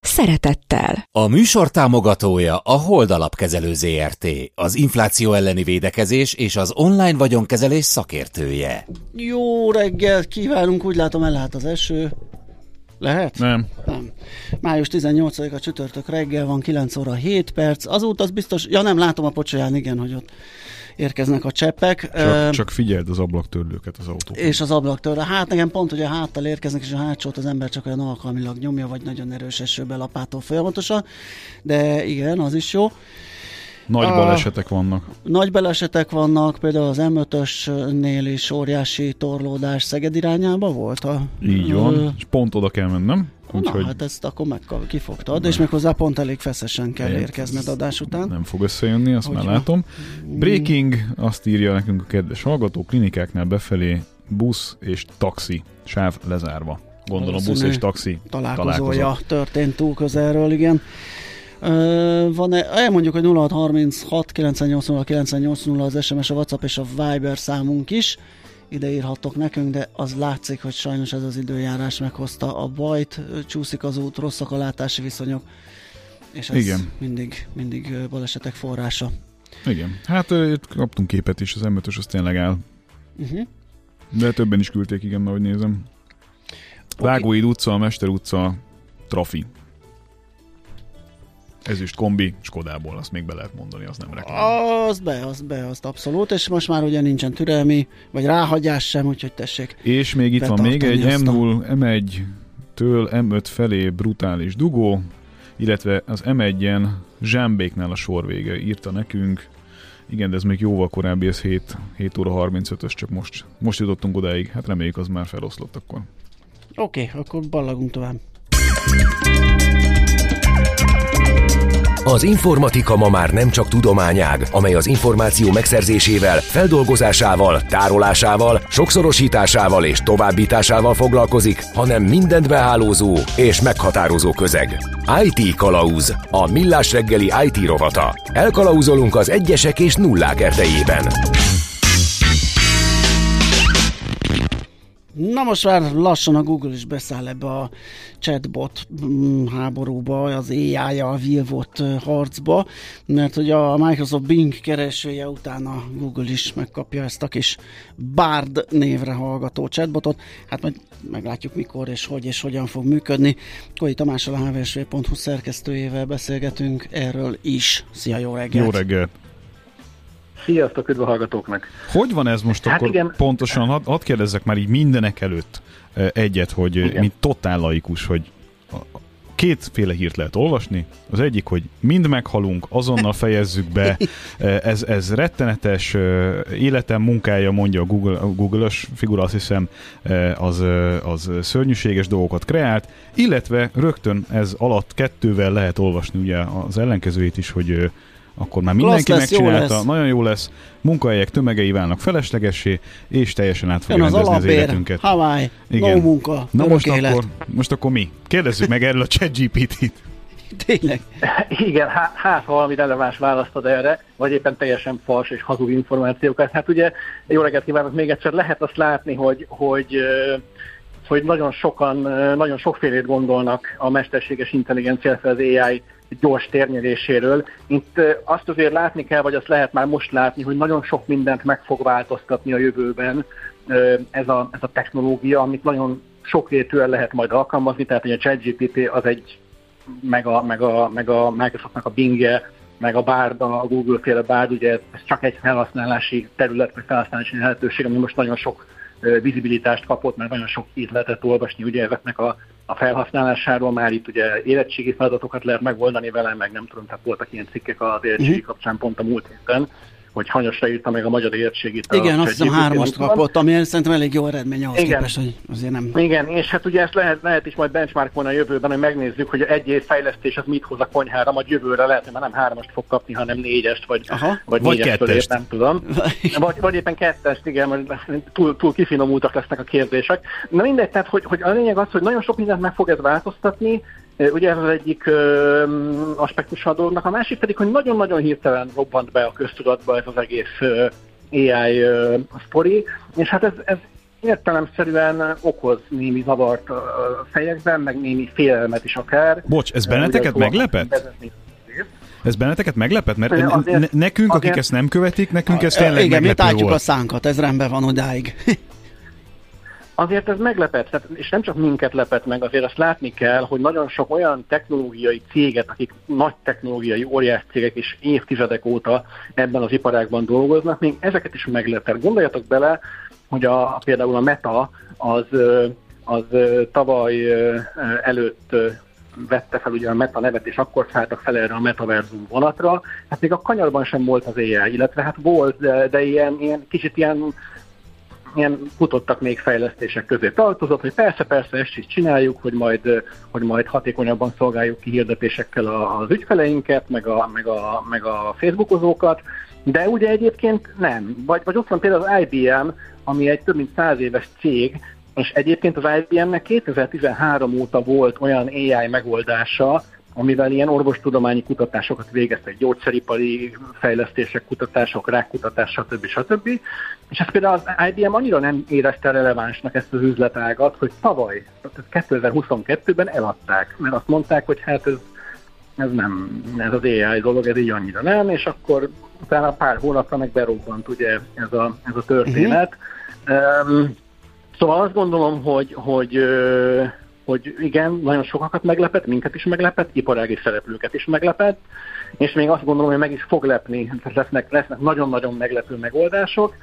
szeretettel. A műsor támogatója a Hold Alapkezelő ZRT, az infláció elleni védekezés és az online vagyonkezelés szakértője. Jó reggelt kívánunk, úgy látom elállt az eső. Lehet? Nem. Nem. Május 18-a csütörtök reggel van, 9 óra 7 perc. Azóta az biztos, ja nem, látom a pocsolyán, igen, hogy ott érkeznek a cseppek. Csak, uh, csak figyeld az ablaktörlőket az autó. És az ablaktörlő. Hát nekem pont, hogy a háttal érkeznek, és a hátsót az ember csak olyan alkalmilag nyomja, vagy nagyon erős esőbe lapától folyamatosan. De igen, az is jó. Nagy balesetek vannak. Nagy balesetek vannak, például az M5-ösnél is óriási torlódás Szeged irányába volt. A, Így van, ö... és pont oda kell mennem. Úgyhogy... Na, hát ezt akkor meg kifogtad, és méghozzá pont elég feszesen kell érkezned adás után. Nem fog összejönni, azt Hogyha... már látom. Breaking, azt írja nekünk a kedves hallgató, klinikáknál befelé busz és taxi sáv lezárva. Gondolom busz és taxi találkozója találkozott. történt túl közelről, igen. Uh, van elmondjuk, hogy 0636 980 980 az SMS, a WhatsApp és a Viber számunk is ide írhattok nekünk, de az látszik, hogy sajnos ez az időjárás meghozta a bajt, csúszik az út, rosszak a látási viszonyok, és ez Igen. mindig, mindig balesetek forrása. Igen, hát itt kaptunk képet is, az m az tényleg áll. Uh-huh. De többen is küldték, igen, ahogy nézem. Okay. Vágóid utca, Mester utca, Trafi. Ezüst kombi, Skodából, azt még be lehet mondani, az nem reklám. Az be, az be, azt abszolút, és most már ugye nincsen türelmi, vagy ráhagyás sem, úgyhogy tessék. És még itt van még egy M0, M1-től M5 felé brutális dugó, illetve az M1-en Zsámbéknál a sor vége írta nekünk, igen, de ez még jóval korábbi, ez 7, 7 óra 35-ös, csak most, most jutottunk odáig. Hát reméljük, az már feloszlott akkor. Oké, okay, akkor ballagunk tovább. Az informatika ma már nem csak tudományág, amely az információ megszerzésével, feldolgozásával, tárolásával, sokszorosításával és továbbításával foglalkozik, hanem mindent behálózó és meghatározó közeg. IT Kalauz, a millás reggeli IT rovata. Elkalauzolunk az egyesek és nullák erdejében. Na most már lassan a Google is beszáll ebbe a chatbot mm, háborúba, az AI-jal vívott harcba, mert hogy a Microsoft Bing keresője után a Google is megkapja ezt a kis Bard névre hallgató chatbotot. Hát majd meglátjuk mikor és hogy és hogyan fog működni. Koi Tamással a hvsv.hu szerkesztőjével beszélgetünk erről is. Szia, jó reggelt! Jó reggelt! Sziasztok, üdv a hallgatóknak! Hogy van ez most hát akkor igen. pontosan? Hadd had kérdezzek már így mindenek előtt egyet, hogy igen. mint totál laikus, hogy kétféle hírt lehet olvasni. Az egyik, hogy mind meghalunk, azonnal fejezzük be, ez, ez rettenetes életem munkája, mondja a, Google, a Google-ös figura, azt hiszem, az, az szörnyűséges dolgokat kreált, illetve rögtön ez alatt kettővel lehet olvasni ugye az ellenkezőjét is, hogy akkor már mindenki lesz, megcsinálta, jó nagyon jó lesz, munkahelyek tömegei válnak feleslegessé, és teljesen át fogja rendezni az, az életünket. Hawaii, Igen. no munka, Na most élet. akkor, most akkor mi? Kérdezzük meg erről a ChatGPT-t. Tényleg? Igen, hát ha valami releváns választod erre, vagy éppen teljesen fals és hazug információkat. Hát ugye, jó reggelt kívánok még egyszer, lehet azt látni, hogy, hogy hogy nagyon sokan, nagyon sokfélét gondolnak a mesterséges intelligencia, az AI gyors térnyeléséről. Itt azt azért látni kell, vagy azt lehet már most látni, hogy nagyon sok mindent meg fog változtatni a jövőben ez a, ez a technológia, amit nagyon sokrétűen lehet majd alkalmazni, tehát hogy a ChatGPT az egy, meg a, meg a, meg a Microsoftnak a Bingje, meg a Bard, a Google-féle Bard, ugye ez csak egy felhasználási terület, vagy felhasználási lehetőség, ami most nagyon sok vizibilitást kapott, mert nagyon sok írt lehetett olvasni ugye ezeknek a, a felhasználásáról, már itt ugye érettségi feladatokat lehet megoldani vele, meg nem tudom, tehát voltak ilyen cikkek az érettségi uh-huh. kapcsán pont a múlt héten, hogy hanyasra írta meg a magyar értségét. Igen, azt hiszem hármast kapott, ami szerintem elég jó eredmény ahhoz Igen. képest, hogy azért nem... Igen, és hát ugye ezt lehet, lehet is majd benchmarkolni a jövőben, hogy megnézzük, hogy egy év fejlesztés az mit hoz a konyhára, majd jövőre lehet, hogy már nem hármast fog kapni, hanem négyest, vagy, Aha. vagy, vagy kettest. nem tudom. vagy, vagy éppen kettest, igen, mert túl, túl kifinomultak lesznek a kérdések. Na mindegy, tehát hogy, hogy a lényeg az, hogy nagyon sok mindent meg fog ez változtatni, Ugye ez az egyik ö, aspektus a dolognak, a másik pedig, hogy nagyon-nagyon hirtelen robbant be a köztudatba ez az egész ö, AI ö, sztori, és hát ez, ez értelemszerűen okoz némi zavart a fejekben, meg némi félelmet is akár. Bocs, ez benneteket meglepett? Ez benneteket meglepett? Mert azért, nekünk, akik ezt nem követik, nekünk ez tényleg Igen, mi tátjuk a szánkat, ez rendben van odáig. Azért ez meglepett, tehát, és nem csak minket lepett meg, azért azt látni kell, hogy nagyon sok olyan technológiai céget, akik nagy technológiai óriás cégek és évtizedek óta ebben az iparágban dolgoznak, még ezeket is meglepett. Gondoljatok bele, hogy a, például a Meta az, az tavaly előtt vette fel ugye a Meta nevet, és akkor szálltak fel erre a metaverzum vonatra. Hát még a kanyarban sem volt az AI, illetve hát volt, de, de ilyen, ilyen kicsit ilyen ilyen futottak még fejlesztések közé tartozott, hogy persze, persze, ezt is csináljuk, hogy majd, hogy majd hatékonyabban szolgáljuk ki hirdetésekkel az ügyfeleinket, meg a, meg a, meg a Facebookozókat, de ugye egyébként nem. Vagy, vagy ott van például az IBM, ami egy több mint száz éves cég, és egyébként az IBM-nek 2013 óta volt olyan AI megoldása, amivel ilyen orvostudományi kutatásokat végeztek, gyógyszeripari fejlesztések, kutatások, rákkutatás, stb. stb. És ezt például az IBM annyira nem érezte relevánsnak ezt az üzletágat, hogy tavaly, tehát 2022-ben eladták, mert azt mondták, hogy hát ez, ez nem, ez az AI dolog, ez így annyira nem, és akkor utána pár hónapra meg berobbant ugye ez a, ez a történet. Uh-huh. Um, szóval azt gondolom, hogy, hogy hogy igen, nagyon sokakat meglepett, minket is meglepett, iparági szereplőket is meglepett, és még azt gondolom, hogy meg is fog lepni, lesznek, lesznek nagyon-nagyon meglepő megoldások,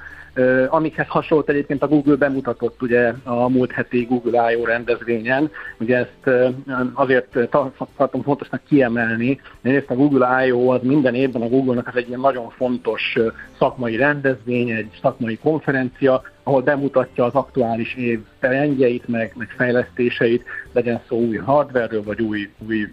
amikhez hasonlót egyébként a Google bemutatott ugye a múlt heti Google I.O. rendezvényen. Ugye ezt azért tartom fontosnak kiemelni, mert a Google I.O. az minden évben a Google-nak az egy ilyen nagyon fontos szakmai rendezvény, egy szakmai konferencia, ahol bemutatja az aktuális év trendjeit, meg, meg fejlesztéseit, legyen szó új hardware vagy új, új uh,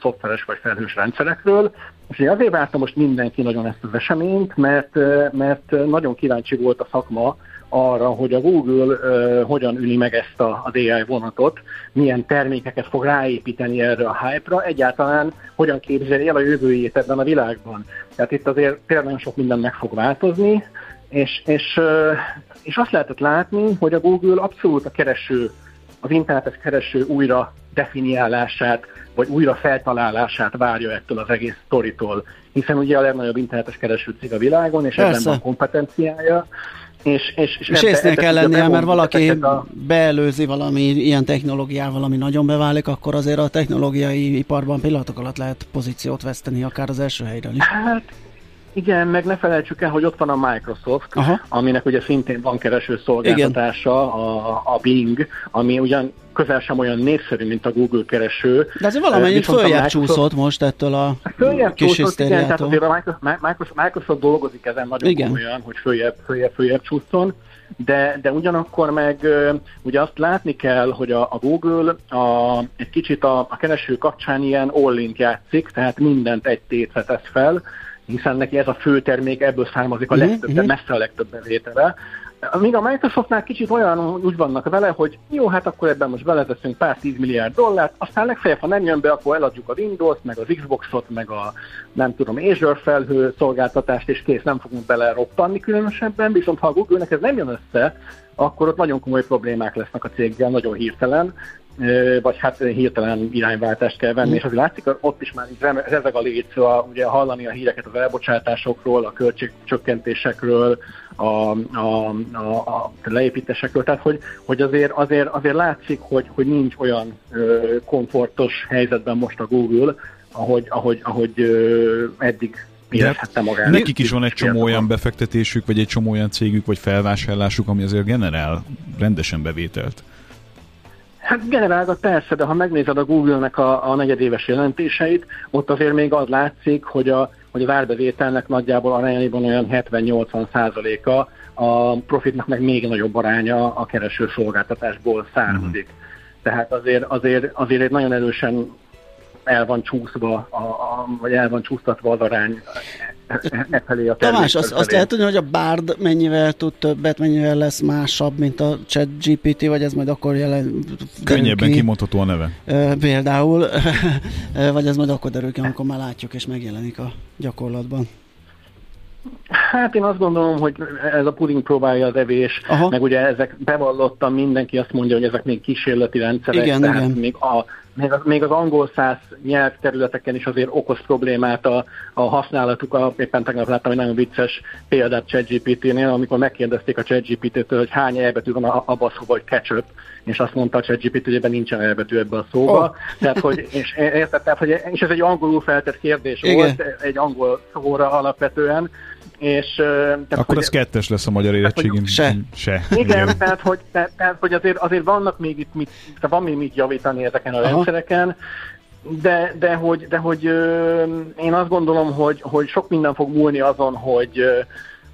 szoftveres vagy felhős rendszerekről. És én azért vártam most mindenki nagyon ezt az eseményt, mert, mert nagyon kíváncsi volt a szakma arra, hogy a Google uh, hogyan üli meg ezt a, az AI vonatot, milyen termékeket fog ráépíteni erre a hype-ra, egyáltalán hogyan képzeli el a jövőjét ebben a világban. Tehát itt azért tényleg nagyon sok minden meg fog változni, és, és, és azt lehetett látni, hogy a Google abszolút a kereső, az internetes kereső újra definiálását, vagy újra feltalálását várja ettől az egész sztoritól, hiszen ugye a legnagyobb internetes kereső cég a világon, és Persze. ebben van kompetenciája. És, és, és, és észnél kell lennie, mert valaki a... beelőzi valami ilyen technológiával, ami nagyon beválik, akkor azért a technológiai iparban pillanatok alatt lehet pozíciót veszteni, akár az első helyről is. Hát igen, meg ne felejtsük el, hogy ott van a Microsoft, Aha. aminek ugye szintén van kereső szolgáltatása, a, a Bing, ami ugyan közel sem olyan népszerű, mint a Google kereső. De azért valamennyit följebb Microsoft... csúszott most ettől a följebb kis csúszott, igen, tehát azért a Microsoft, Microsoft dolgozik ezen nagyon igen. olyan, hogy följebb, följebb, följebb csúszson. De, de ugyanakkor meg ugye azt látni kell, hogy a, a Google a, egy kicsit a, a kereső kapcsán ilyen all játszik, tehát mindent egy tétre tesz fel, hiszen neki ez a fő termék, ebből származik a mhm, legtöbb, uh-huh. messze a legtöbb bevétele. Míg a Microsoftnál kicsit olyan úgy vannak vele, hogy jó, hát akkor ebben most beleteszünk pár tíz milliárd dollárt, aztán legfeljebb, ha nem jön be, akkor eladjuk a Windows-t, meg az Xbox-ot, meg a nem tudom, Azure felhő szolgáltatást, és kész, nem fogunk bele roppanni különösebben, viszont ha a Google-nek ez nem jön össze, akkor ott nagyon komoly problémák lesznek a céggel, nagyon hirtelen, vagy hát hirtelen irányváltást kell venni, mm. és azért látszik, ott is már rezeg a léc, szóval ugye hallani a híreket az elbocsátásokról, a költségcsökkentésekről, a, a, a, a leépítésekről, tehát hogy, hogy azért, azért, azért látszik, hogy, hogy nincs olyan ö, komfortos helyzetben most a Google, ahogy, ahogy, ahogy ö, eddig érezhette magát. Nekik is van egy csomó olyan befektetésük, vagy egy csomó olyan cégük, vagy felvásárlásuk, ami azért generál rendesen bevételt. Hát generálgat persze, de ha megnézed a Google-nek a, a negyedéves jelentéseit, ott azért még az látszik, hogy a, hogy az árbevételnek nagyjából arányaiban olyan 70-80 százaléka, a profitnak meg még nagyobb aránya a kereső szolgáltatásból származik. Mm. Tehát azért, azért, azért egy nagyon erősen el van csúszva, a, a, vagy el van csúsztatva az arány e, e felé a Tamás, azt, azt lehet tudni, hogy a Bard mennyivel tud többet, mennyivel lesz másabb, mint a chat GPT, vagy ez majd akkor jelen Könnyebben ki. kimondható a neve. E, például, vagy ez majd akkor derül ki, amikor már látjuk és megjelenik a gyakorlatban. Hát én azt gondolom, hogy ez a puding próbálja az evés, Aha. meg ugye ezek bevallottan mindenki azt mondja, hogy ezek még kísérleti rendszerek, igen, tehát igen. még a még az, még az angol száz nyelvterületeken is azért okoz problémát a, a használatuk. A, éppen tegnap láttam egy nagyon vicces példát ChatGPT-nél, amikor megkérdezték a ChatGPT-től, hogy hány elbetű van abban a szóban, hogy ketchup, és azt mondta a ChatGPT, hogy ebben nincsen elbetű ebben a szóba. Oh. Tehát, hogy, és, érted, tehát, hogy, és ez egy angolul feltett kérdés Igen. volt, egy angol szóra alapvetően, és, tehát, Akkor hogy, az kettes lesz a magyar érettségim. Se. Se. Igen, igen. Tehát, hogy, tehát, tehát, hogy azért, azért vannak még itt, mit, van még mit javítani ezeken a Aha. rendszereken, de, de hogy, de hogy ö, én azt gondolom, hogy, hogy sok minden fog múlni azon, hogy ö,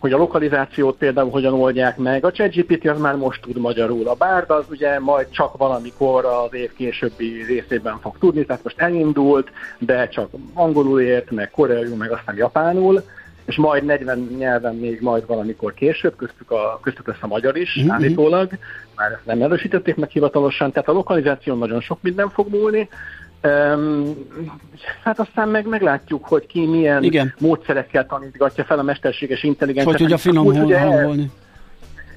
hogy a lokalizációt például hogyan oldják meg. A ChatGPT az már most tud magyarul. A Bard az ugye majd csak valamikor az év későbbi részében fog tudni, tehát most elindult, de csak angolul ért, meg koreaiul, meg aztán japánul és majd 40 nyelven még majd valamikor később, köztük, a, köztük lesz a magyar is mm-hmm. állítólag, már ezt nem erősítették meg hivatalosan, tehát a lokalizáción nagyon sok minden fog múlni, Um, hát aztán meg meglátjuk, hogy ki milyen Igen. módszerekkel tanítgatja fel a mesterséges intelligenciát. Hogy tudja finom hangolni.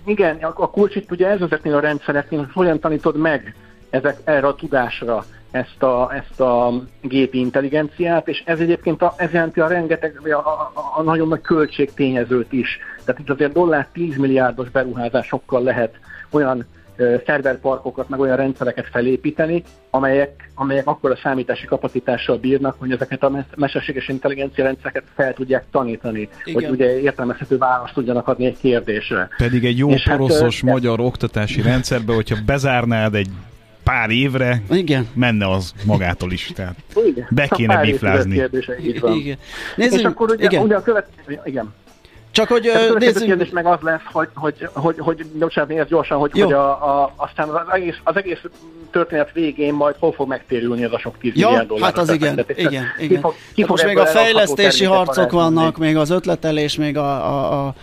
Igen, a, a kulcs itt ugye ez ezeknél a rendszereknél, hogy hogyan tanítod meg ezek, erre a tudásra ezt a, ezt a gépi intelligenciát, és ez egyébként a, ez jelenti a rengeteg, a, a, a nagyon nagy költségtényezőt is. Tehát itt azért dollár 10 milliárdos beruházásokkal lehet olyan szerverparkokat, meg olyan rendszereket felépíteni, amelyek, amelyek akkor a számítási kapacitással bírnak, hogy ezeket a mesterséges intelligencia rendszereket fel tudják tanítani, Igen. hogy ugye értelmezhető választ tudjanak adni egy kérdésre. Pedig egy jó És hát, poroszos hát, magyar oktatási rendszerbe, hogyha bezárnád egy pár évre Igen. menne az magától is. Tehát igen. be kéne biflázni. Igen. Nézzük, és akkor ugye, igen. ugye a következő, igen. Csak hogy uh, nézzük... kérdés meg az lesz, hogy, hogy, hogy, hogy bocsánat, nézd gyorsan, hogy, hogy a, a, aztán az egész, az egész történet végén majd hol fog megtérülni ez a sok 10 ja, milliárd dollár. hát az igen, igen, igen. Ki fog, ki fog most még a fejlesztési harcok vannak, még az ötletelés, még a, a, a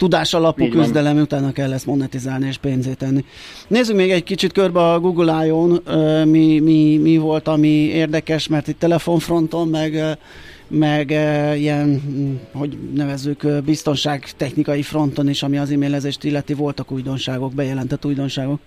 tudás alapú Így küzdelem, van. utána kell ezt monetizálni és pénzét tenni. Nézzük még egy kicsit körbe a Google I.O.-n, mi, mi, mi volt, ami érdekes, mert itt telefonfronton, meg meg e, ilyen, hogy nevezzük, biztonságtechnikai fronton is, ami az e-mailezést illeti, voltak újdonságok, bejelentett újdonságok.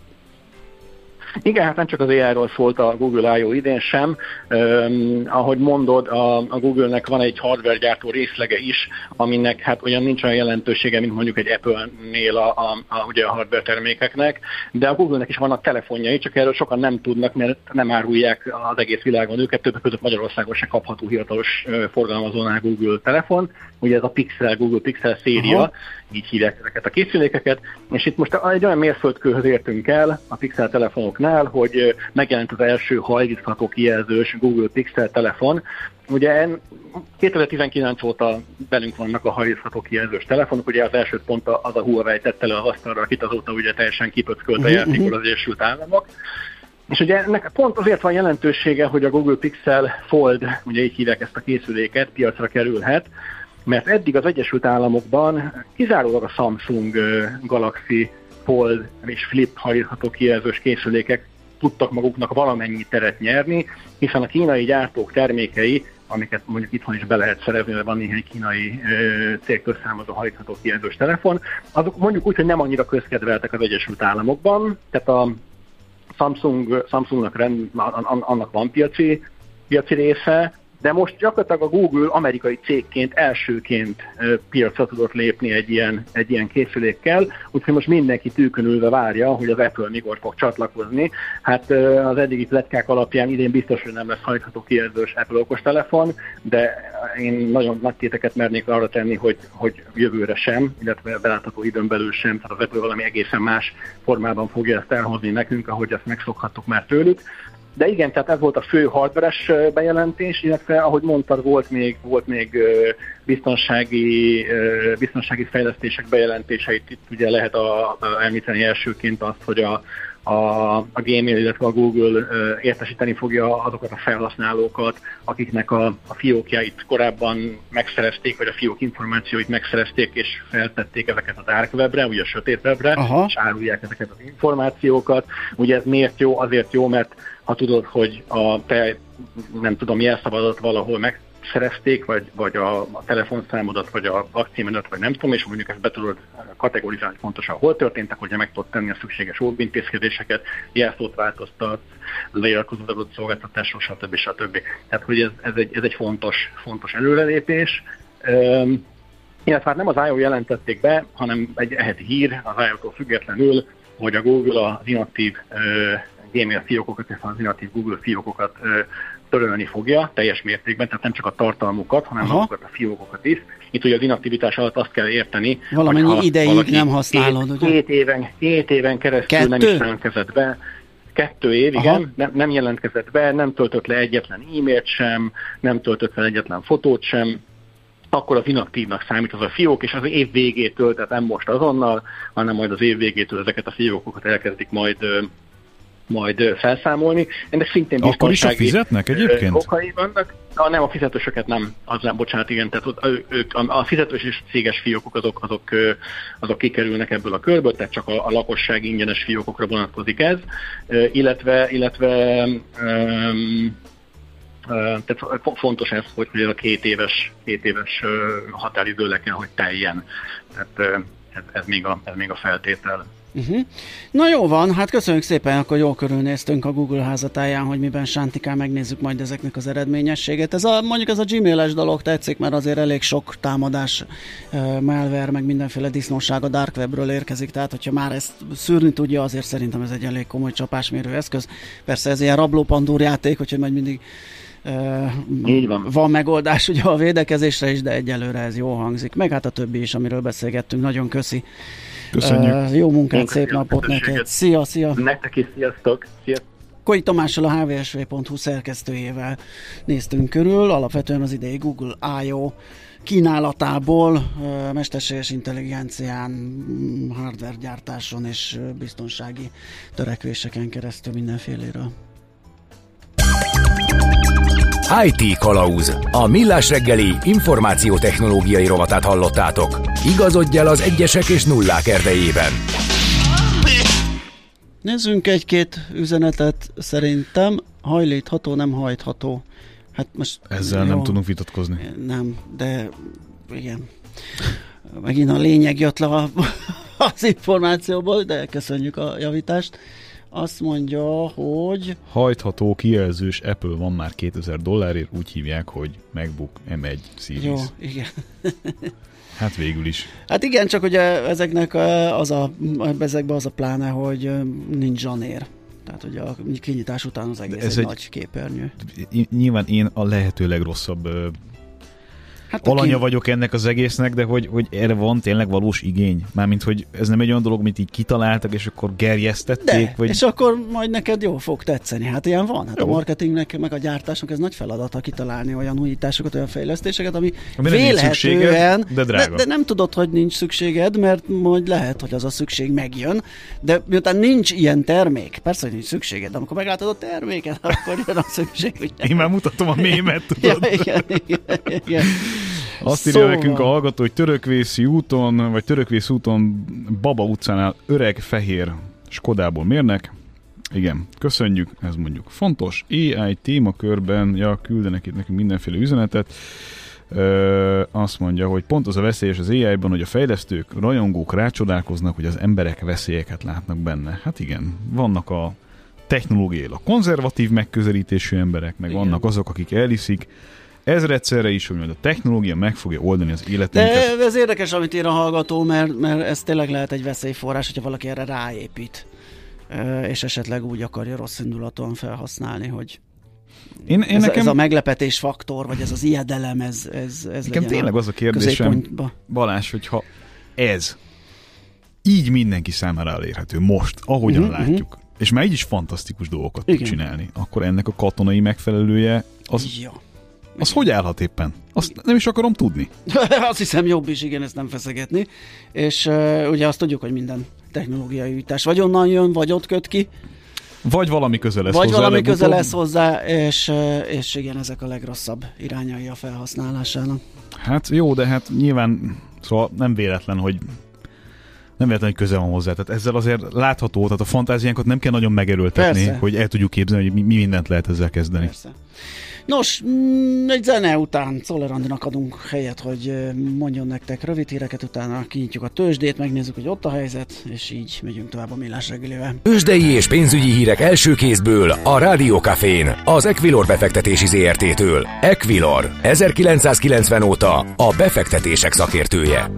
Igen, hát nem csak az AI-ról szólt a Google I.O. idén sem. Um, ahogy mondod, a, a Google-nek van egy hardware gyártó részlege is, aminek hát olyan nincs olyan jelentősége, mint mondjuk egy Apple-nél a, a, a, ugye a hardware termékeknek, de a Google-nek is vannak telefonjai, csak erről sokan nem tudnak, mert nem árulják az egész világon őket, többek között Magyarországon se kapható hivatalos forgalmazónál Google telefon. Ugye ez a Pixel, Google Pixel széria, Aha így hívják ezeket a készülékeket, és itt most egy olyan mérföldkőhöz értünk el a Pixel telefonoknál, hogy megjelent az első hajlítható kijelzős Google Pixel telefon. Ugye 2019 óta belünk vannak a hajlítható kijelzős telefonok, ugye az első pont az a Huawei tette le az asztalra, akit azóta ugye teljesen kipöckölt a mhm, játékot mhm. az Egyesült Államok. És ugye ennek pont azért van jelentősége, hogy a Google Pixel Fold, ugye így hívják ezt a készüléket, piacra kerülhet, mert eddig az Egyesült Államokban kizárólag a Samsung Galaxy Fold és Flip hajtható kijelzős készülékek tudtak maguknak valamennyi teret nyerni, hiszen a kínai gyártók termékei, amiket mondjuk itthon is be lehet szerezni, mert van néhány kínai cégtől származó hajtható kijelzős telefon, azok mondjuk úgy, hogy nem annyira közkedveltek az Egyesült Államokban, tehát a Samsung, Samsungnak rend, annak van piaci, piaci része, de most gyakorlatilag a Google amerikai cégként elsőként piacra tudott lépni egy ilyen, egy ilyen készülékkel, úgyhogy most mindenki tűkönülve várja, hogy az Apple mikor fog csatlakozni. Hát az eddigi pletykák alapján idén biztos, hogy nem lesz hajtható kijelzős Apple okostelefon, de én nagyon nagy téteket mernék arra tenni, hogy, hogy jövőre sem, illetve belátható időn belül sem, tehát az Apple valami egészen más formában fogja ezt elhozni nekünk, ahogy ezt megszokhattuk már tőlük. De igen, tehát ez volt a fő hardveres bejelentés, illetve ahogy mondtad, volt még, volt még biztonsági, biztonsági fejlesztések bejelentéseit. Itt ugye lehet a, a, említeni elsőként azt, hogy a, a, a Gmail, illetve a Google értesíteni fogja azokat a felhasználókat, akiknek a, a fiókjait korábban megszerezték, vagy a fiók információit megszerezték, és feltették ezeket a dark webre, ugye a sötét webre, Aha. és árulják ezeket az információkat. Ugye ez miért jó? Azért jó, mert ha tudod, hogy a te, nem tudom, jelszavadat valahol meg szerezték, vagy, vagy a, a telefonszámodat, vagy a lakcímedet, vagy nem tudom, és mondjuk ezt be tudod kategorizálni pontosan, hol történtek, hogy meg tudod tenni a szükséges óvintézkedéseket, jelszót változtat, leiratkozod adott szolgáltatásról, stb. stb. Tehát, hogy ez, ez, egy, ez egy fontos, fontos előrelépés. Üm, illetve hát nem az IO jelentették be, hanem egy eheti hír az IO-tól függetlenül, hogy a Google az inaktív Gmail fiókokat, illetve az inaktív Google fiókokat törölni fogja teljes mértékben, tehát nem csak a tartalmukat, hanem Aha. azokat a fiókokat is. Itt ugye az inaktivitás alatt azt kell érteni, Valamennyi ideig nem használod, két, ugye? Két éven, két éven keresztül Kettő? nem is jelentkezett be. Kettő év, Aha. igen, nem, nem jelentkezett be, nem töltött le egyetlen e-mailt sem, nem töltött fel egyetlen fotót sem, akkor az inaktívnak számít az a fiók, és az év végétől, tehát nem most azonnal, hanem majd az év végétől ezeket a fiókokat elkezdik majd majd felszámolni. Ennek szintén Akkor is a fizetnek egyébként? Okai vannak. Na, nem, a fizetősöket nem. Az nem, bocsánat, igen, tehát ők, a fizetős és céges fiókok azok, azok, azok kikerülnek ebből a körből, tehát csak a, a lakosság ingyenes fiókokra vonatkozik ez, illetve, illetve um, tehát fontos ez, hogy, hogy ez a két éves, két éves határidő le kell, hogy teljen. Tehát ez, ez, még a, ez még a feltétel. Uh-huh. Na jó van, hát köszönjük szépen, akkor jól körülnéztünk a Google házatáján, hogy miben sántikál, megnézzük majd ezeknek az eredményességét. Ez a, mondjuk ez a Gmail-es dolog tetszik, mert azért elég sok támadás, uh, malware, meg mindenféle disznóság a dark webről érkezik, tehát hogyha már ezt szűrni tudja, azért szerintem ez egy elég komoly csapásmérő eszköz. Persze ez ilyen rablópandúr játék, hogyha majd mindig Uh, Így van. van megoldás ugye a védekezésre is, de egyelőre ez jó hangzik. Meg hát a többi is, amiről beszélgettünk. Nagyon köszi. Köszönjük. Uh, jó munkát, Én szép napot neked. Szia, szia. Nektek is, sziasztok. Sziasztok. Koi Tamással a hvsv.hu szerkesztőjével néztünk körül, alapvetően az idei Google I.O. kínálatából, mesterséges intelligencián, hardware gyártáson és biztonsági törekvéseken keresztül mindenféléről. IT Kalauz. A millás reggeli információtechnológiai rovatát hallottátok. Igazodj el az egyesek és nullák erdejében. Nézzünk egy-két üzenetet szerintem. Hajlítható, nem hajtható. Hát most... Ezzel jó, nem tudunk vitatkozni. Nem, de igen. Megint a lényeg jött le a, az információból, de köszönjük a javítást. Azt mondja, hogy... Hajtható kijelzős Apple van már 2000 dollárért, úgy hívják, hogy MacBook M1 Series. Jó, igen. Hát végül is. Hát igen, csak ugye ezeknek az a, ezekben az a pláne, hogy nincs zsanér. Tehát ugye a kinyitás után az egész ez egy, egy nagy képernyő. Nyilván én a lehető legrosszabb hát alanya ki... vagyok ennek az egésznek, de hogy, hogy erre van tényleg valós igény. Mármint, hogy ez nem egy olyan dolog, amit így kitaláltak, és akkor gerjesztették. De, vagy... és akkor majd neked jó fog tetszeni. Hát ilyen van. Hát jó. a marketingnek, meg a gyártásnak ez nagy feladata kitalálni olyan újításokat, olyan fejlesztéseket, ami, ami vélhetően, de, drága. de, de nem tudod, hogy nincs szükséged, mert majd lehet, hogy az a szükség megjön, de miután nincs ilyen termék, persze, hogy nincs szükséged, de amikor meglátod a terméket, akkor jön a szükség. Hogy Én már mutatom a mémet, tudod. ja, igen, igen, igen. Azt írja szóval. nekünk a hallgató, hogy Törökvészi úton, vagy Törökvész úton Baba utcánál öreg fehér Skodából mérnek. Igen, köszönjük, ez mondjuk fontos. AI témakörben, ja, küldenek itt nekünk mindenféle üzenetet. Ö, azt mondja, hogy pont az a veszélyes az AI-ban, hogy a fejlesztők, rajongók rácsodálkoznak, hogy az emberek veszélyeket látnak benne. Hát igen, vannak a technológiailag konzervatív megközelítésű emberek, meg igen. vannak azok, akik elhiszik, ezredszerre is, hogy a technológia meg fogja oldani az életünket. De ez érdekes, amit ír a hallgató, mert, mert ez tényleg lehet egy veszélyforrás, hogyha valaki erre ráépít, és esetleg úgy akarja rossz indulaton felhasználni, hogy én, én ez, nekem... ez a meglepetés faktor, vagy ez az ijedelem, ez, ez, ez Nekem tényleg az a kérdésem, Balázs, hogyha ez így mindenki számára elérhető most, ahogyan uh-huh, látjuk, uh-huh és már így is fantasztikus dolgokat Igen. tud csinálni, akkor ennek a katonai megfelelője az, ja. Az hogy állhat éppen? Azt nem is akarom tudni. azt hiszem jobb is, igen, ezt nem feszegetni. És uh, ugye azt tudjuk, hogy minden technológiai újítás vagy onnan jön, vagy ott köt ki. Vagy valami köze lesz Vagy hozzá. valami köze lesz hozzá, és, és igen, ezek a legrosszabb irányai a felhasználásának. Hát jó, de hát nyilván szóval nem véletlen, hogy nem véletlen, hogy köze van hozzá. Tehát ezzel azért látható, tehát a fantáziánkat nem kell nagyon megerőltetni, Persze. hogy el tudjuk képzelni, hogy mi, mi mindent lehet ezzel kezdeni. Persze. Nos, mm, egy zene után Szoller Andinak adunk helyet, hogy mondjon nektek rövid híreket, utána kinyitjuk a tőzsdét, megnézzük, hogy ott a helyzet, és így megyünk tovább a millás reggelivel. Tőzsdei és pénzügyi hírek első kézből a Rádiókafén, az Equilor befektetési ZRT-től. Equilor, 1990 óta a befektetések szakértője.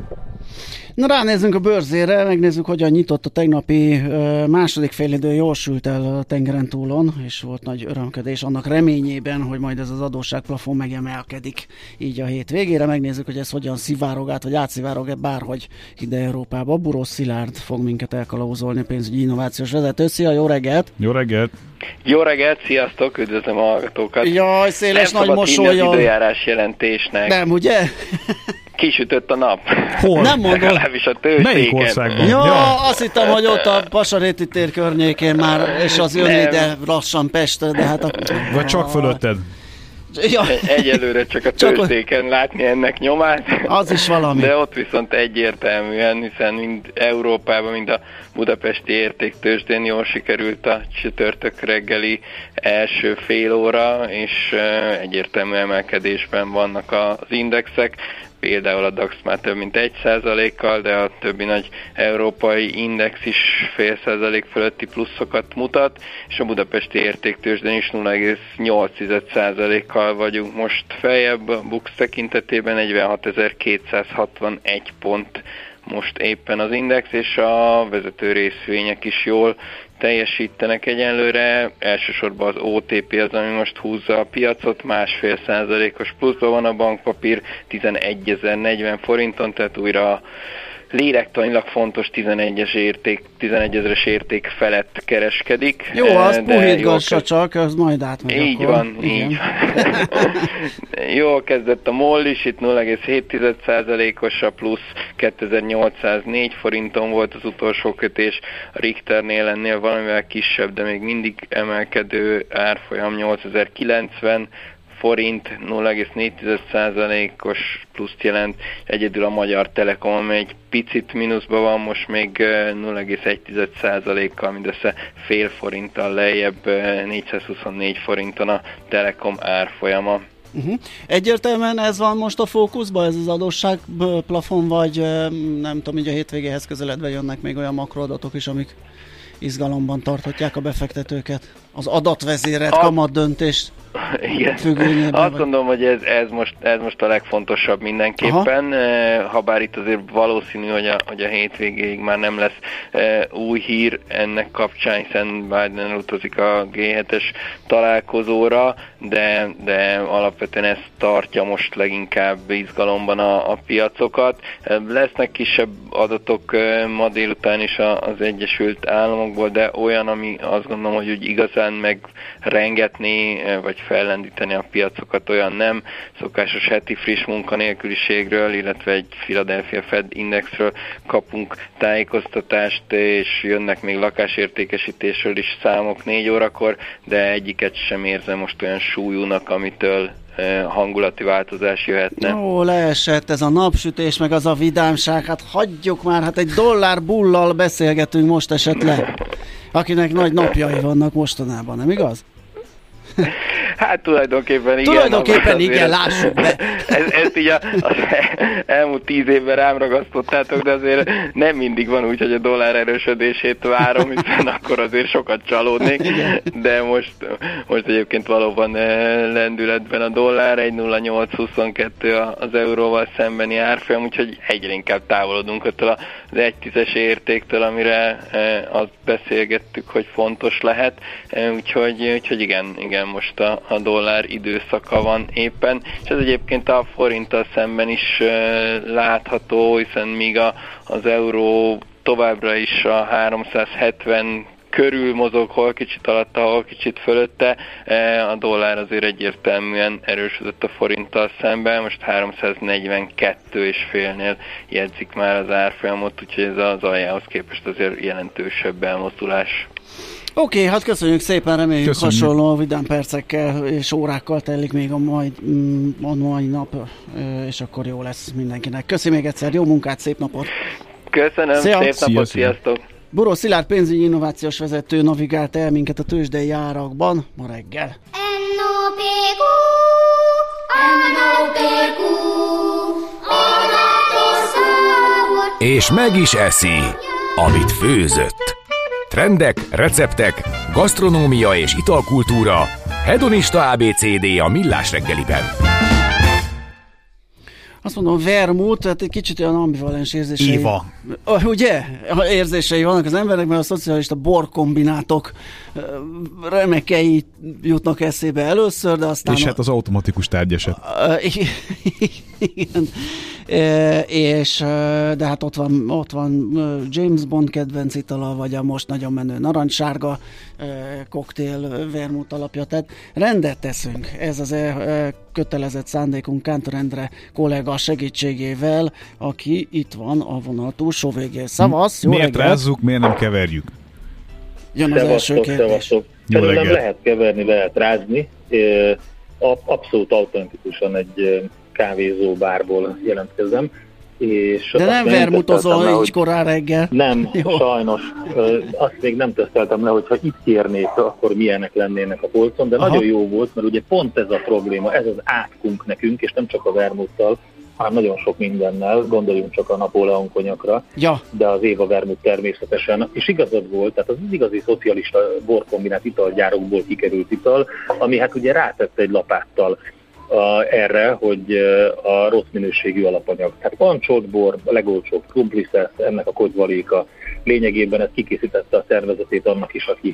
Na ránézzünk a bőrzére, megnézzük, hogyan nyitott a tegnapi második félidő, jól sült el a tengeren túlon, és volt nagy örömködés annak reményében, hogy majd ez az adósságplafon megemelkedik így a hét végére. Megnézzük, hogy ez hogyan szivárog át, vagy átszivárog-e bárhogy ide Európába. Burós Szilárd fog minket elkalauzolni, a pénzügyi innovációs vezető. Szia, jó reggelt! Jó reggelt! Jó reggelt, sziasztok, üdvözlöm a hallgatókat! Jaj, széles Nem nagy mosolya! Nem időjárás jelentésnek. Nem, ugye? Kisütött a nap. Hol? Nem mondom. Legalábbis a tőzsdéken. Melyik országban? Ja, ja, azt hittem, hogy ott a Pasaréti tér környékén már, és az jön ide lassan Pestre, de hát a... Vagy csak fölötted. Ja. Egyelőre csak a tőzsdéken látni ennek nyomát. Az is valami. De ott viszont egyértelműen, hiszen mind Európában, mind a budapesti értéktőzsdén jól sikerült a csütörtök reggeli első fél óra, és egyértelmű emelkedésben vannak az indexek például a DAX már több mint 1%-kal, de a többi nagy európai index is fél százalék fölötti pluszokat mutat, és a budapesti értéktősden is 0,8%-kal vagyunk most feljebb, a Bux tekintetében 46.261 pont most éppen az index, és a vezető részvények is jól teljesítenek egyenlőre. Elsősorban az OTP az, ami most húzza a piacot, másfél százalékos pluszban van a bankpapír, 11.040 forinton, tehát újra lélektanilag fontos 11-es érték, 11 ezeres érték felett kereskedik. Jó, az puhítgassa csak, az majd átmegy Így akkor. van, Igen. így van. Jól kezdett a MOL is, itt 0,7%-os a plusz, 2804 forinton volt az utolsó kötés, a Richternél ennél valamivel kisebb, de még mindig emelkedő árfolyam 8090, forint 0,4%-os pluszt jelent, egyedül a Magyar Telekom, amely egy picit mínuszban van, most még 0,1%-kal, mindössze fél forinttal lejjebb, 424 forinton a Telekom árfolyama. Uh-huh. Egyértelműen ez van most a fókuszban, ez az adósság plafon, vagy nem tudom, hogy a hétvégéhez közeledve jönnek még olyan makroadatok is, amik izgalomban tarthatják a befektetőket? Az adatvezérelt a... kamat döntés igen. Azt vagy? gondolom, hogy ez, ez, most, ez most a legfontosabb mindenképpen, Aha. ha bár itt azért valószínű, hogy a, hogy a hétvégéig már nem lesz e, új hír ennek kapcsán, hiszen Biden utazik a G7-es találkozóra, de, de alapvetően ez tartja most leginkább izgalomban a, a piacokat. Lesznek kisebb adatok ma délután is az Egyesült Államokból, de olyan, ami azt gondolom, hogy úgy igazán megrengetni, vagy fellendíteni a piacokat, olyan nem. Szokásos heti friss munkanélküliségről, illetve egy Philadelphia Fed indexről kapunk tájékoztatást, és jönnek még lakásértékesítésről is számok négy órakor, de egyiket sem érzem most olyan súlyúnak, amitől hangulati változás jöhetne. Ó, leesett ez a napsütés, meg az a vidámság, hát hagyjuk már, hát egy dollár bullal beszélgetünk most esetleg, akinek nagy napjai vannak mostanában, nem igaz? Hát tulajdonképpen igen. Tulajdonképpen igen, lássuk be. Ez, ezt így a, az elmúlt tíz évben rám ragasztottátok, de azért nem mindig van úgy, hogy a dollár erősödését várom, hiszen akkor azért sokat csalódnék. De most, most egyébként valóban eh, lendületben a dollár, 1.0822 az euróval szembeni árfolyam, úgyhogy egyre inkább távolodunk attól az egy tízes értéktől, amire eh, azt beszélgettük, hogy fontos lehet. Eh, úgyhogy, úgyhogy igen, igen, most a, a dollár időszaka van éppen, és ez egyébként a forinttal szemben is látható, hiszen míg a, az euró továbbra is a 370 körül mozog, hol kicsit alatta, hol kicsit fölötte. A dollár azért egyértelműen erősödött a forinttal szemben, most 342 és félnél jegyzik már az árfolyamot, úgyhogy ez az aljához képest azért jelentősebb elmozdulás. Oké, okay, hát köszönjük szépen, reméljük köszönjük. hasonló vidám percekkel és órákkal telik még a mai, mm, a mai nap, és akkor jó lesz mindenkinek. Köszönjük még egyszer, jó munkát, szép napot! Köszönöm, Szia. szép napot, szia, sziasztok! Buró Szilárd pénzügyi innovációs vezető navigált el minket a tőzsdei árakban ma reggel. És meg is eszi, amit főzött. Trendek, receptek, gasztronómia és italkultúra. Hedonista ABCD a millás reggeliben. Azt mondom, vermut, tehát egy kicsit olyan ambivalens érzései. Éva. Ugye? Érzései vannak az emberek, mert a szocialista borkombinátok remekei jutnak eszébe először, de aztán... És hát az automatikus tárgyeset. Igen. E, és de hát ott van, ott van James Bond kedvenc itala, vagy a most nagyon menő narancssárga koktél vermut alapja, tehát rendet teszünk. Ez az e, kötelezett szándékunk Kántor Endre kollega segítségével, aki itt van a vonal túlsó végén. Szavasz, jó Miért reggelt. rázzuk, miért nem keverjük? Jön az első kérdés. Szerintem lehet keverni, lehet rázni. Abszolút autentikusan egy kávézó bárból jelentkezem. És De nem vermutozol így hogy... korán reggel. Nem, Jó. sajnos. Azt még nem teszteltem le, hogyha itt kérnék, akkor milyenek lennének a polcon, de Aha. nagyon jó volt, mert ugye pont ez a probléma, ez az átkunk nekünk, és nem csak a vermuttal, hanem nagyon sok mindennel, gondoljunk csak a Napóleon konyakra, ja. de az Éva vermut természetesen, és igazad volt, tehát az igazi szocialista borkombinált italgyárokból kikerült ital, ami hát ugye rátette egy lapáttal a, erre, hogy a rossz minőségű alapanyag. Tehát pancsolt bor, a legolcsóbb krumpliszesz, ennek a kodvaléka. Lényegében ez kikészítette a szervezetét annak is, aki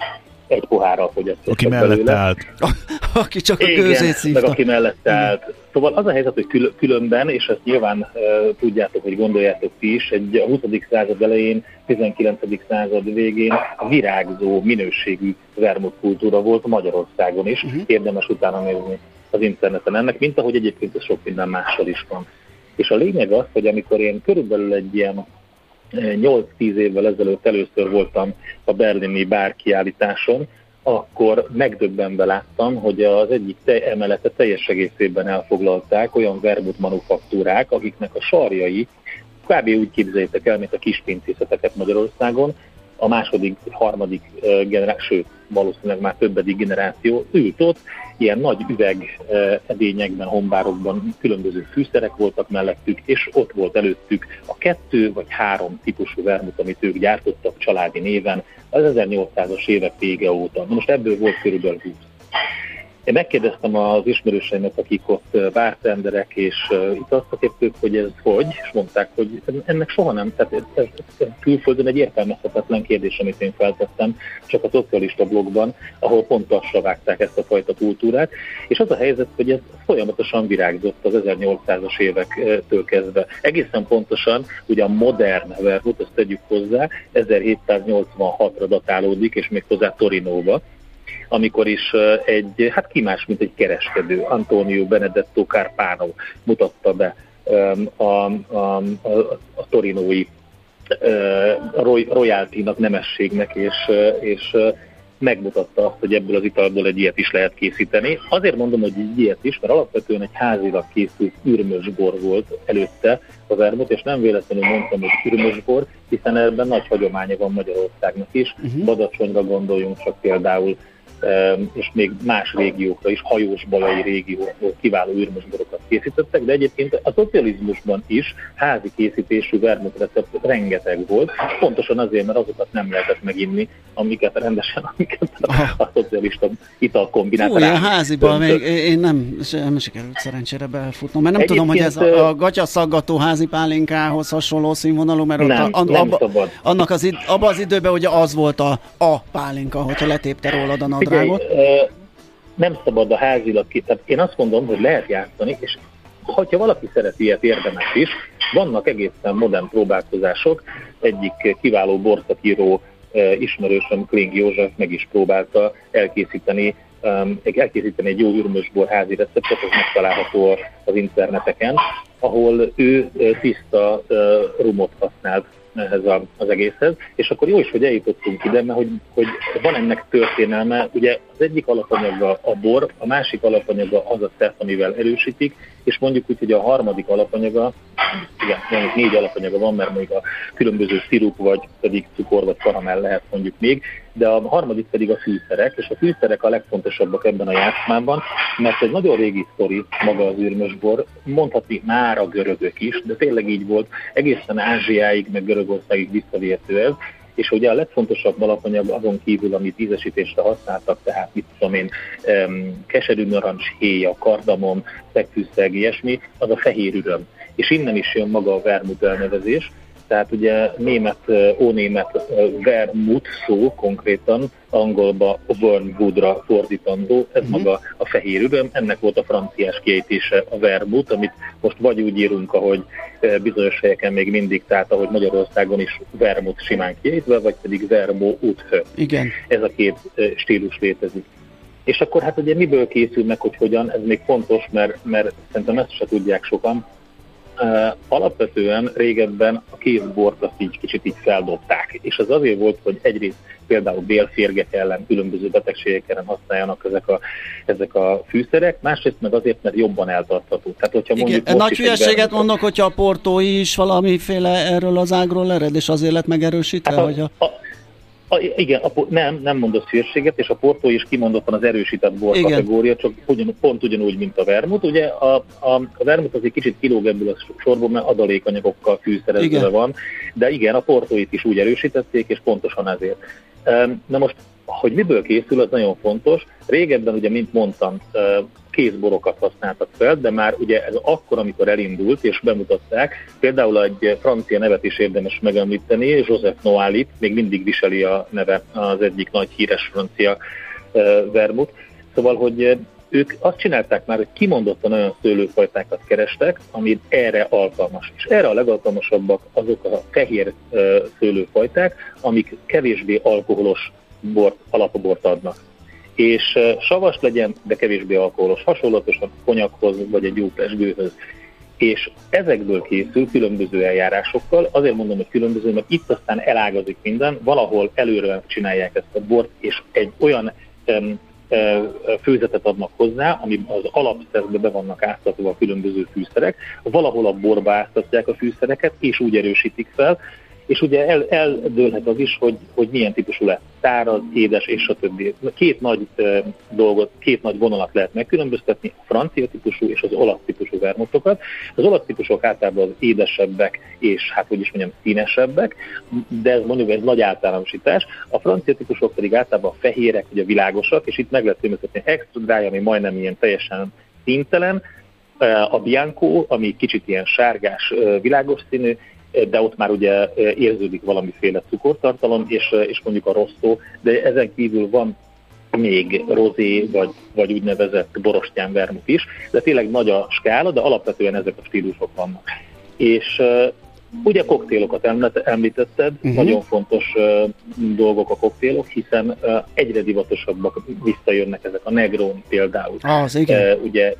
egy pohárral fogyasztott. Aki mellette állt. aki csak a gőzét szívta. meg aki mellette állt. Szóval az a helyzet, hogy különben, és ezt nyilván uh, tudjátok, hogy gondoljátok ti is, egy a 20. század elején, 19. század végén virágzó minőségű vermut kultúra volt Magyarországon is. Uh-huh. Érdemes utána nézni az interneten ennek, mint ahogy egyébként ez sok minden mással is van. És a lényeg az, hogy amikor én körülbelül egy ilyen 8-10 eh, évvel ezelőtt először voltam a berlini bárkiállításon, akkor megdöbbenve láttam, hogy az egyik te- emelete teljes egészében elfoglalták olyan vermut manufaktúrák, akiknek a sarjai kb. úgy képzeljétek el, mint a kispincészeteket Magyarországon, a második, harmadik generáció, valószínűleg már többedik generáció ült ott, ilyen nagy üveg edényekben, hombárokban különböző fűszerek voltak mellettük, és ott volt előttük a kettő vagy három típusú vermut, amit ők gyártottak családi néven az 1800-as évek vége óta. Most ebből volt körülbelül 20. Én megkérdeztem az ismerőseimet, akik ott bártenderek és italszakértők, hogy ez hogy, és mondták, hogy ennek soha nem, tehát ez, ez, ez külföldön egy értelmezhetetlen kérdés, amit én feltettem, csak a szocialista blogban, ahol pont azt vágták ezt a fajta kultúrát, és az a helyzet, hogy ez folyamatosan virágzott az 1800-as évektől kezdve. Egészen pontosan, ugye a modern vermut, ezt tegyük hozzá, 1786-ra datálódik, és még hozzá Torinóba, amikor is egy, hát ki más, mint egy kereskedő, Antonio Benedetto Carpano mutatta be a, a, a, a torinói royalty-nak, nemességnek, és, és megmutatta azt, hogy ebből az italból egy ilyet is lehet készíteni. Azért mondom, hogy egy ilyet is, mert alapvetően egy házilag készült ürmös bor volt előtte a vermut, és nem véletlenül mondtam, hogy ürmös bor, hiszen ebben nagy hagyománya van Magyarországnak is. Uh-huh. Badacsonyra gondoljunk csak például, és még más régiókra is, hajós balai régiókról kiváló űrmosborokat készítettek, de egyébként a szocializmusban is házi készítésű vermutrecept rengeteg volt, pontosan azért, mert azokat nem lehetett meginni, amiket rendesen, amiket a, a szocialista italkombinát Fú, háziban még én nem, nem sikerült szerencsére befutnom, mert nem egyébként, tudom, hogy ez a, a gatyaszaggató házi pálinkához hasonló színvonalú, mert nem, ott a, a, nem abba, annak az, abban az időben ugye az volt a, a pálinka, hogyha letépte rólad a nadrág nadrágot? Nem szabad a házilag ki. Tehát én azt mondom, hogy lehet játszani, és ha valaki szereti ilyet, érdemes is. Vannak egészen modern próbálkozások. Egyik kiváló borszakíró ismerősöm Kling József meg is próbálta elkészíteni elkészíteni egy jó ürmösbor házi receptet, ez megtalálható az interneteken, ahol ő tiszta rumot használt ehhez a, az egészhez, és akkor jó is, hogy eljutottunk ide, mert hogy, hogy van ennek történelme, ugye az egyik alapanyaga a bor, a másik alapanyaga az a szert, amivel erősítik, és mondjuk úgy, hogy a harmadik alapanyaga, igen, mondjuk négy alapanyaga van, mert még a különböző szirup, vagy pedig cukor, vagy karamell lehet mondjuk még, de a harmadik pedig a fűszerek, és a fűszerek a legfontosabbak ebben a játszmában, mert egy nagyon régi sztori maga az űrmösbor, mondhatni már a görögök is, de tényleg így volt, egészen Ázsiáig, meg Görögországig visszavihető ez, és ugye a legfontosabb alapanyag azon kívül, amit ízesítésre használtak, tehát mit tudom én, keserű narancs, héja, kardamom, szegfűszeg, ilyesmi, az a fehér üröm. És innen is jön maga a vermut elnevezés, tehát ugye német, ónémet vermut szó konkrétan, angolba Wormwoodra fordítandó, ez uh-huh. maga a fehér üröm, ennek volt a franciás kiejtése a vermut, amit most vagy úgy írunk, ahogy bizonyos helyeken még mindig, tehát ahogy Magyarországon is vermut simán kiejtve, vagy pedig vermó úthő. Igen. Ez a két stílus létezik. És akkor hát ugye miből készül meg, hogy hogyan, ez még fontos, mert, mert szerintem ezt se tudják sokan, alapvetően régebben a kézbort azt így kicsit így feldobták, és az azért volt, hogy egyrészt például bélférgek ellen, különböző betegségek ellen használjanak ezek a, ezek a fűszerek, másrészt meg azért, mert jobban eltartható. Tehát, hogyha Igen, mondjuk nagy hülyeséget mondok, hogyha a portói is valamiféle erről az ágról ered, és azért lett megerősítve? Hát a, hogy a... a a, igen, a, nem, nem mondott szűrséget, és a portó is kimondottan az erősített bor igen. kategória, csak ugyan, pont ugyanúgy, mint a vermut. Ugye a, a, a vermut az egy kicsit kilóg ebből a sorból, mert adalékanyagokkal fűszerezve van, de igen, a portóit is úgy erősítették, és pontosan ezért. Na most, hogy miből készül, az nagyon fontos. Régebben, ugye, mint mondtam, kézborokat használtak fel, de már ugye ez akkor, amikor elindult és bemutatták, például egy francia nevet is érdemes megemlíteni, Joseph Noalit, még mindig viseli a neve az egyik nagy híres francia vermut. Szóval, hogy ők azt csinálták már, hogy kimondottan olyan szőlőfajtákat kerestek, ami erre alkalmas. És erre a legalkalmasabbak azok a fehér szőlőfajták, amik kevésbé alkoholos bort, alapobort adnak és savas legyen, de kevésbé alkoholos, hasonlatosan konyakhoz vagy egy jó pesgőhöz. És ezekből készül különböző eljárásokkal, azért mondom, hogy különböző, mert itt aztán elágazik minden, valahol előre csinálják ezt a bort, és egy olyan um, főzetet adnak hozzá, ami az alapszerbe be vannak áztatva a különböző fűszerek, valahol a borba áztatják a fűszereket, és úgy erősítik fel, és ugye el, eldőlhet az is, hogy, hogy milyen típusú lesz, száraz, édes és a többi. Két nagy e, dolgot, két nagy vonalat lehet megkülönböztetni, a francia típusú és az olasz típusú vermutokat. Az olasz típusok általában az édesebbek és hát hogy is mondjam színesebbek, de ez mondjuk egy nagy általánosítás. A francia típusok pedig általában a fehérek, vagy a világosak, és itt meg lehet különböztetni extra dry, ami majdnem ilyen teljesen színtelen, a Bianco, ami kicsit ilyen sárgás, világos színű, de ott már ugye érződik valamiféle cukortartalom, és, és mondjuk a rosszó, de ezen kívül van még rozé, vagy, vagy úgynevezett borostyán vermut is, de tényleg nagy a skála, de alapvetően ezek a stílusok vannak. És ugye koktélokat említetted, uh-huh. nagyon fontos uh, dolgok a koktélok, hiszen uh, egyre divatosabbak visszajönnek ezek a Negroni például. Az igen. Uh, ugye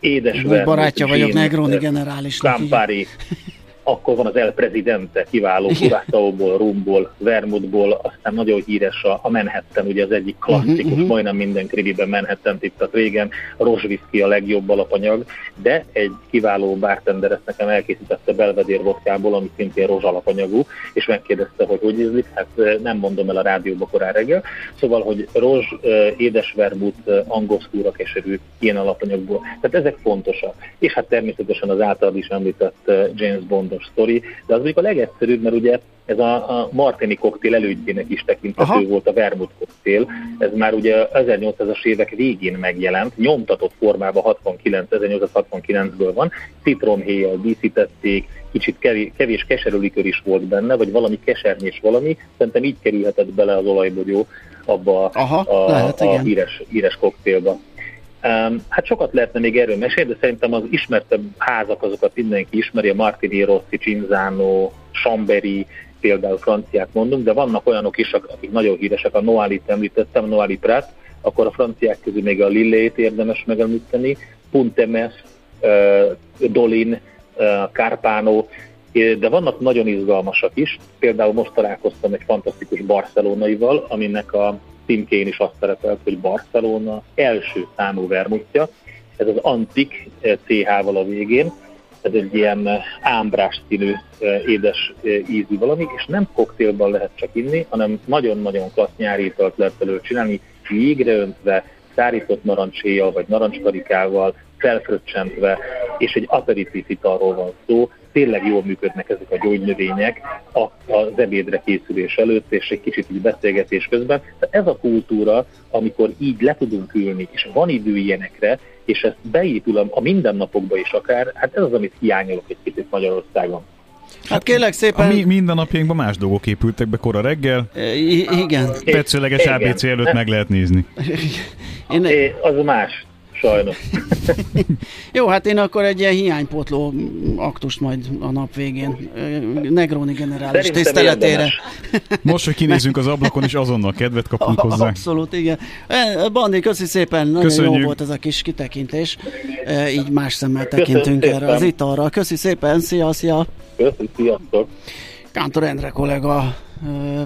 édes vermut, barátja vagyok Negroni generálisnak. Campari, akkor van az El Presidente, kiváló Curaçaoból, Rumból, Vermutból, aztán nagyon híres a, a Manhattan, ugye az egyik klasszikus, uh-huh, majdnem minden kribiben Manhattan ittak régen, a rozsviszki a legjobb alapanyag, de egy kiváló bartender ezt nekem elkészítette Belvedér vodkából, ami szintén rozs alapanyagú, és megkérdezte, hogy hogy ízlik, hát nem mondom el a rádióba korán reggel, szóval, hogy rozs, édes vermut, angosztúra keserű, ilyen alapanyagból. Tehát ezek fontosak. És hát természetesen az általad is említett James Bond fontos sztori, de az mondjuk a legegyszerűbb, mert ugye ez a, a Martini koktél elődjének is tekinthető Aha. volt a vermut koktél. Ez már ugye 1800-as évek végén megjelent, nyomtatott formában 69, 1869-ből van, citromhéjjal díszítették, kicsit kevés, kevés keserülikör is volt benne, vagy valami kesernyés valami, szerintem így kerülhetett bele az olajbogyó abba Aha, a, lehet, a, a híres, híres koktélba. Hát sokat lehetne még erről mesélni, de szerintem az ismertebb házak, azokat mindenki ismeri, a Martini Rossi, Cinzano, Chamberi, például franciát mondunk, de vannak olyanok is, akik nagyon híresek, a Noalit említettem, Noali Prat, akkor a franciák közül még a Lillét érdemes megemlíteni, Puntemes, Dolin, Carpano, de vannak nagyon izgalmasak is. Például most találkoztam egy fantasztikus barcelonaival, aminek a címkén is azt szerepelt, hogy Barcelona első számú vermutja. Ez az Antik CH-val a végén. Ez egy ilyen ámbrás színű, édes ízű valami, és nem koktélban lehet csak inni, hanem nagyon-nagyon klassz nyári italt lehet elő csinálni, jégre öntve, szárított narancséjjal vagy narancskarikával, felfröccsentve, és egy aperitív italról van szó, tényleg jól működnek ezek a gyógynövények az ebédre készülés előtt, és egy kicsit így beszélgetés közben. Tehát ez a kultúra, amikor így le tudunk ülni, és van idő ilyenekre, és ez beépül a mindennapokba is akár, hát ez az, amit hiányolok egy kicsit Magyarországon. Hát kérlek szépen... A mi mindennapjainkban más dolgok épültek be kora reggel. I- igen. Tetszőleges ABC előtt meg lehet nézni. Én... Az más sajnos. Jó, hát én akkor egy ilyen hiánypótló aktust majd a nap végén. Negroni generális Szerintem tiszteletére. Most, hogy kinézünk az ablakon, és azonnal kedvet kapunk hozzá. Abszolút, igen. E, Bandi, köszi szépen, nagyon Köszönjük. jó volt ez a kis kitekintés. E, így más szemmel tekintünk Köszönjük erre az italra. Köszi szépen, szia, szia! Köszönjük, sziasztok! Kántor Endre kollega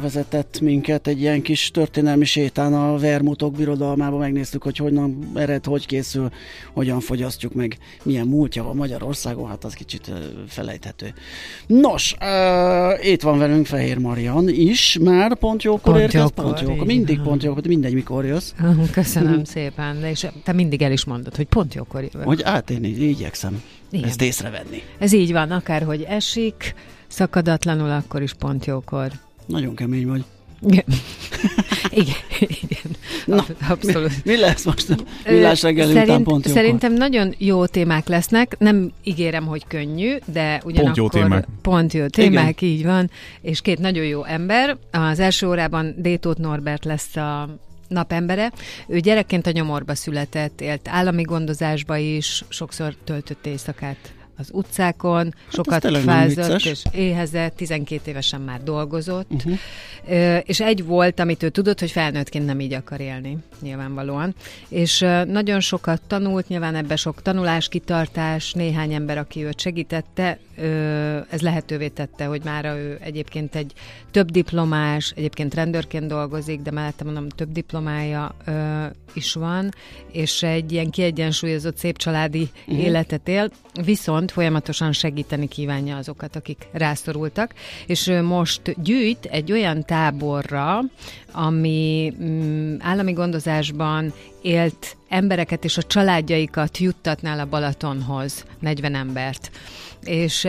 vezetett minket egy ilyen kis történelmi sétán a Vermutok birodalmába, megnéztük, hogy hogyan ered, hogy készül, hogyan fogyasztjuk meg, milyen múltja van Magyarországon, hát az kicsit felejthető. Nos, uh, itt van velünk Fehér Marian is, már pont jókor pont érkez, jókor, pont jókor, mindig pont jókor, mindegy, mikor jössz. Köszönöm szépen, de és te mindig el is mondod, hogy pont jókor jövök. Hogy hát én így igyekszem Igen. ezt észrevenni. Ez így van, akárhogy esik, szakadatlanul, akkor is pont jókor. Nagyon kemény vagy. Igen. igen, igen. Na, Abszolút. Mi, mi lesz most a villás reggel Szerint, után pont jókor? Szerintem nagyon jó témák lesznek. Nem ígérem, hogy könnyű, de ugyanakkor... Pont jó témák. Pont jó témák, igen. így van. És két nagyon jó ember. Az első órában Détót Norbert lesz a napembere. Ő gyerekként a nyomorba született, élt állami gondozásba is, sokszor töltött éjszakát az utcákon, hát sokat fázott és éhezett, 12 évesen már dolgozott, uh-huh. és egy volt, amit ő tudott, hogy felnőttként nem így akar élni, nyilvánvalóan. És nagyon sokat tanult, nyilván ebbe sok tanulás, kitartás, néhány ember, aki őt segítette, ez lehetővé tette, hogy már ő egyébként egy több diplomás, egyébként rendőrként dolgozik, de mellette mondom, több diplomája is van, és egy ilyen kiegyensúlyozott, szép családi uh-huh. életet él, viszont folyamatosan segíteni kívánja azokat, akik rászorultak, és most gyűjt egy olyan táborra, ami mm, állami gondozásban élt embereket és a családjaikat juttatnál a Balatonhoz, 40 embert. És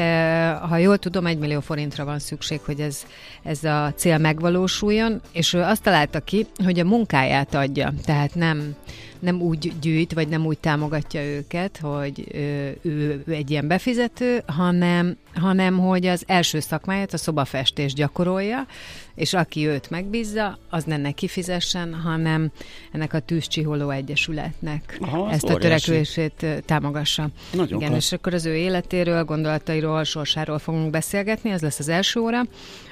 ha jól tudom, egy millió forintra van szükség, hogy ez, ez a cél megvalósuljon, és ő azt találta ki, hogy a munkáját adja, tehát nem, nem úgy gyűjt, vagy nem úgy támogatja őket, hogy ő, egy ilyen befizető, hanem, hanem hogy az első szakmáját, a szobafestés gyakorolja, és aki őt megbízza, az ne neki fizessen, hanem ennek a Tűzcsiholó Egyesületnek Aha, ezt a törekvését támogassa. Nagyon Igen, klassz. és akkor az ő életéről, gondolatairól, sorsáról fogunk beszélgetni, ez lesz az első óra.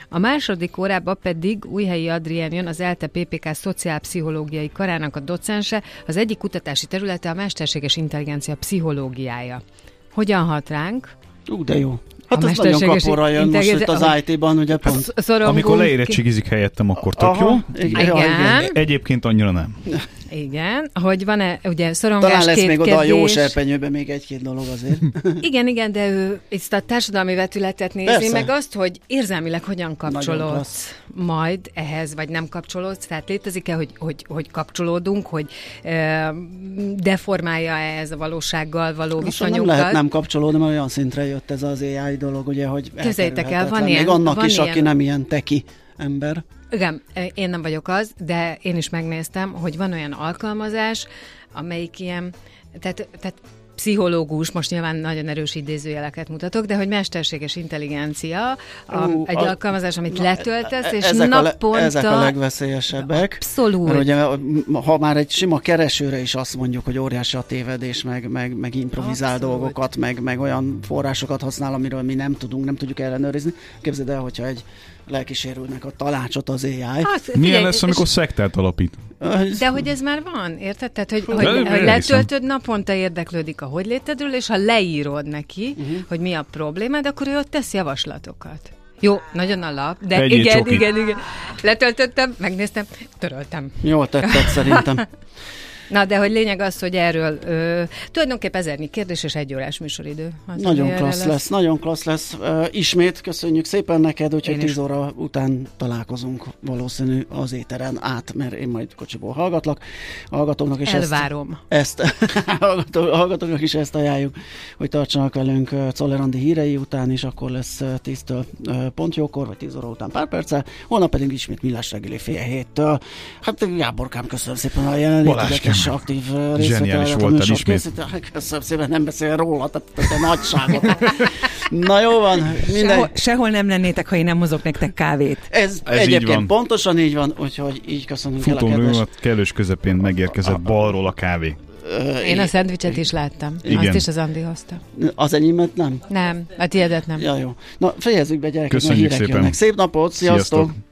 A második órában pedig Újhelyi Adrien jön az ELTE PPK szociálpszichológiai karának a docense, az egyik kutatási területe a mesterséges intelligencia pszichológiája. Hogyan hat ránk? Ú, de jó. Hát a ez nagyon kaporra jön most itt az IT-ban, ugye pont. Amikor leérettségizik helyettem, akkor tök Aha, jó. Igen. igen. Egyébként annyira nem. Igen, hogy van-e, ugye szorongás, Talán lesz még oda a jó serpenyőben még egy-két dolog azért. igen, igen, de ő ezt a társadalmi vetületet nézi, Persze. meg azt, hogy érzelmileg hogyan kapcsolódsz majd ehhez, vagy nem kapcsolódsz, tehát létezik-e, hogy, hogy, hogy kapcsolódunk, hogy e, deformálja -e ez a valósággal való viszonyunkat? Nem lehet nem kapcsolódni, mert olyan szintre jött ez az AI dolog, ugye, hogy Képzeljétek el, van ilyen, még annak van is, ilyen, aki nem ilyen teki ember. Igen, én nem vagyok az, de én is megnéztem, hogy van olyan alkalmazás, amelyik ilyen, tehát, tehát pszichológus, most nyilván nagyon erős idézőjeleket mutatok, de hogy mesterséges intelligencia, a, uh, egy a, alkalmazás, amit na, letöltesz, és ezek naponta... A le, ezek a legveszélyesebbek. Abszolút. Mert ugye, ha már egy sima keresőre is azt mondjuk, hogy óriási a tévedés, meg, meg, meg improvizál Abszolút. dolgokat, meg, meg olyan forrásokat használ, amiről mi nem tudunk, nem tudjuk ellenőrizni. Képzeld el, hogyha egy lelkisérülnek a tanácsot az AI. Milyen figyelj, lesz, amikor szektát alapít? De hogy ez már van, érted? Tehát, hogy, hogy, hogy letöltöd naponta érdeklődik a hogy létedről, és ha leírod neki, uh-huh. hogy mi a problémád, akkor ő ott tesz javaslatokat. Jó, nagyon a lap, de Egyéb igen, csoki. igen, igen. Letöltöttem, megnéztem, töröltem. Jó tetted szerintem. Na, de hogy lényeg az, hogy erről ö, tulajdonképpen ezernyi kérdés és egy órás műsoridő. Az nagyon klassz lesz. lesz, nagyon klassz lesz. Uh, ismét köszönjük szépen neked, úgyhogy 10 óra után találkozunk valószínű az éteren át, mert én majd kocsiból hallgatlak. Hallgatóknak is Elvárom. Ezt, ezt hallgatóknak is ezt ajánljuk, hogy tartsanak velünk Czollerandi hírei után, és akkor lesz 10-től pont jókor, vagy 10 óra után pár perccel, holnap pedig ismét millás reggeli fél héttől. Hát Gáborkám, köszönöm szépen a jelenlétet és aktív Zseniális voltál ismét. Köszönöm szépen, nem beszél róla, tehát te nagyságot. Na jó van, minden... Sehol, sehol nem lennétek, ha én nem hozok nektek kávét. Ez, Ez egyébként így van. pontosan így van, úgyhogy így köszönünk Futó el a kedves... kellős közepén megérkezett balról a kávé. Én a szendvicset is láttam. Igen. Azt is az Andi hozta. Az enyémet nem? Nem, a tiédet nem. Ja, jó. Na, fejezzük be gyerekek, Köszönjük a hírek szépen. jönnek. Szép napot, sziasztok! sziasztok.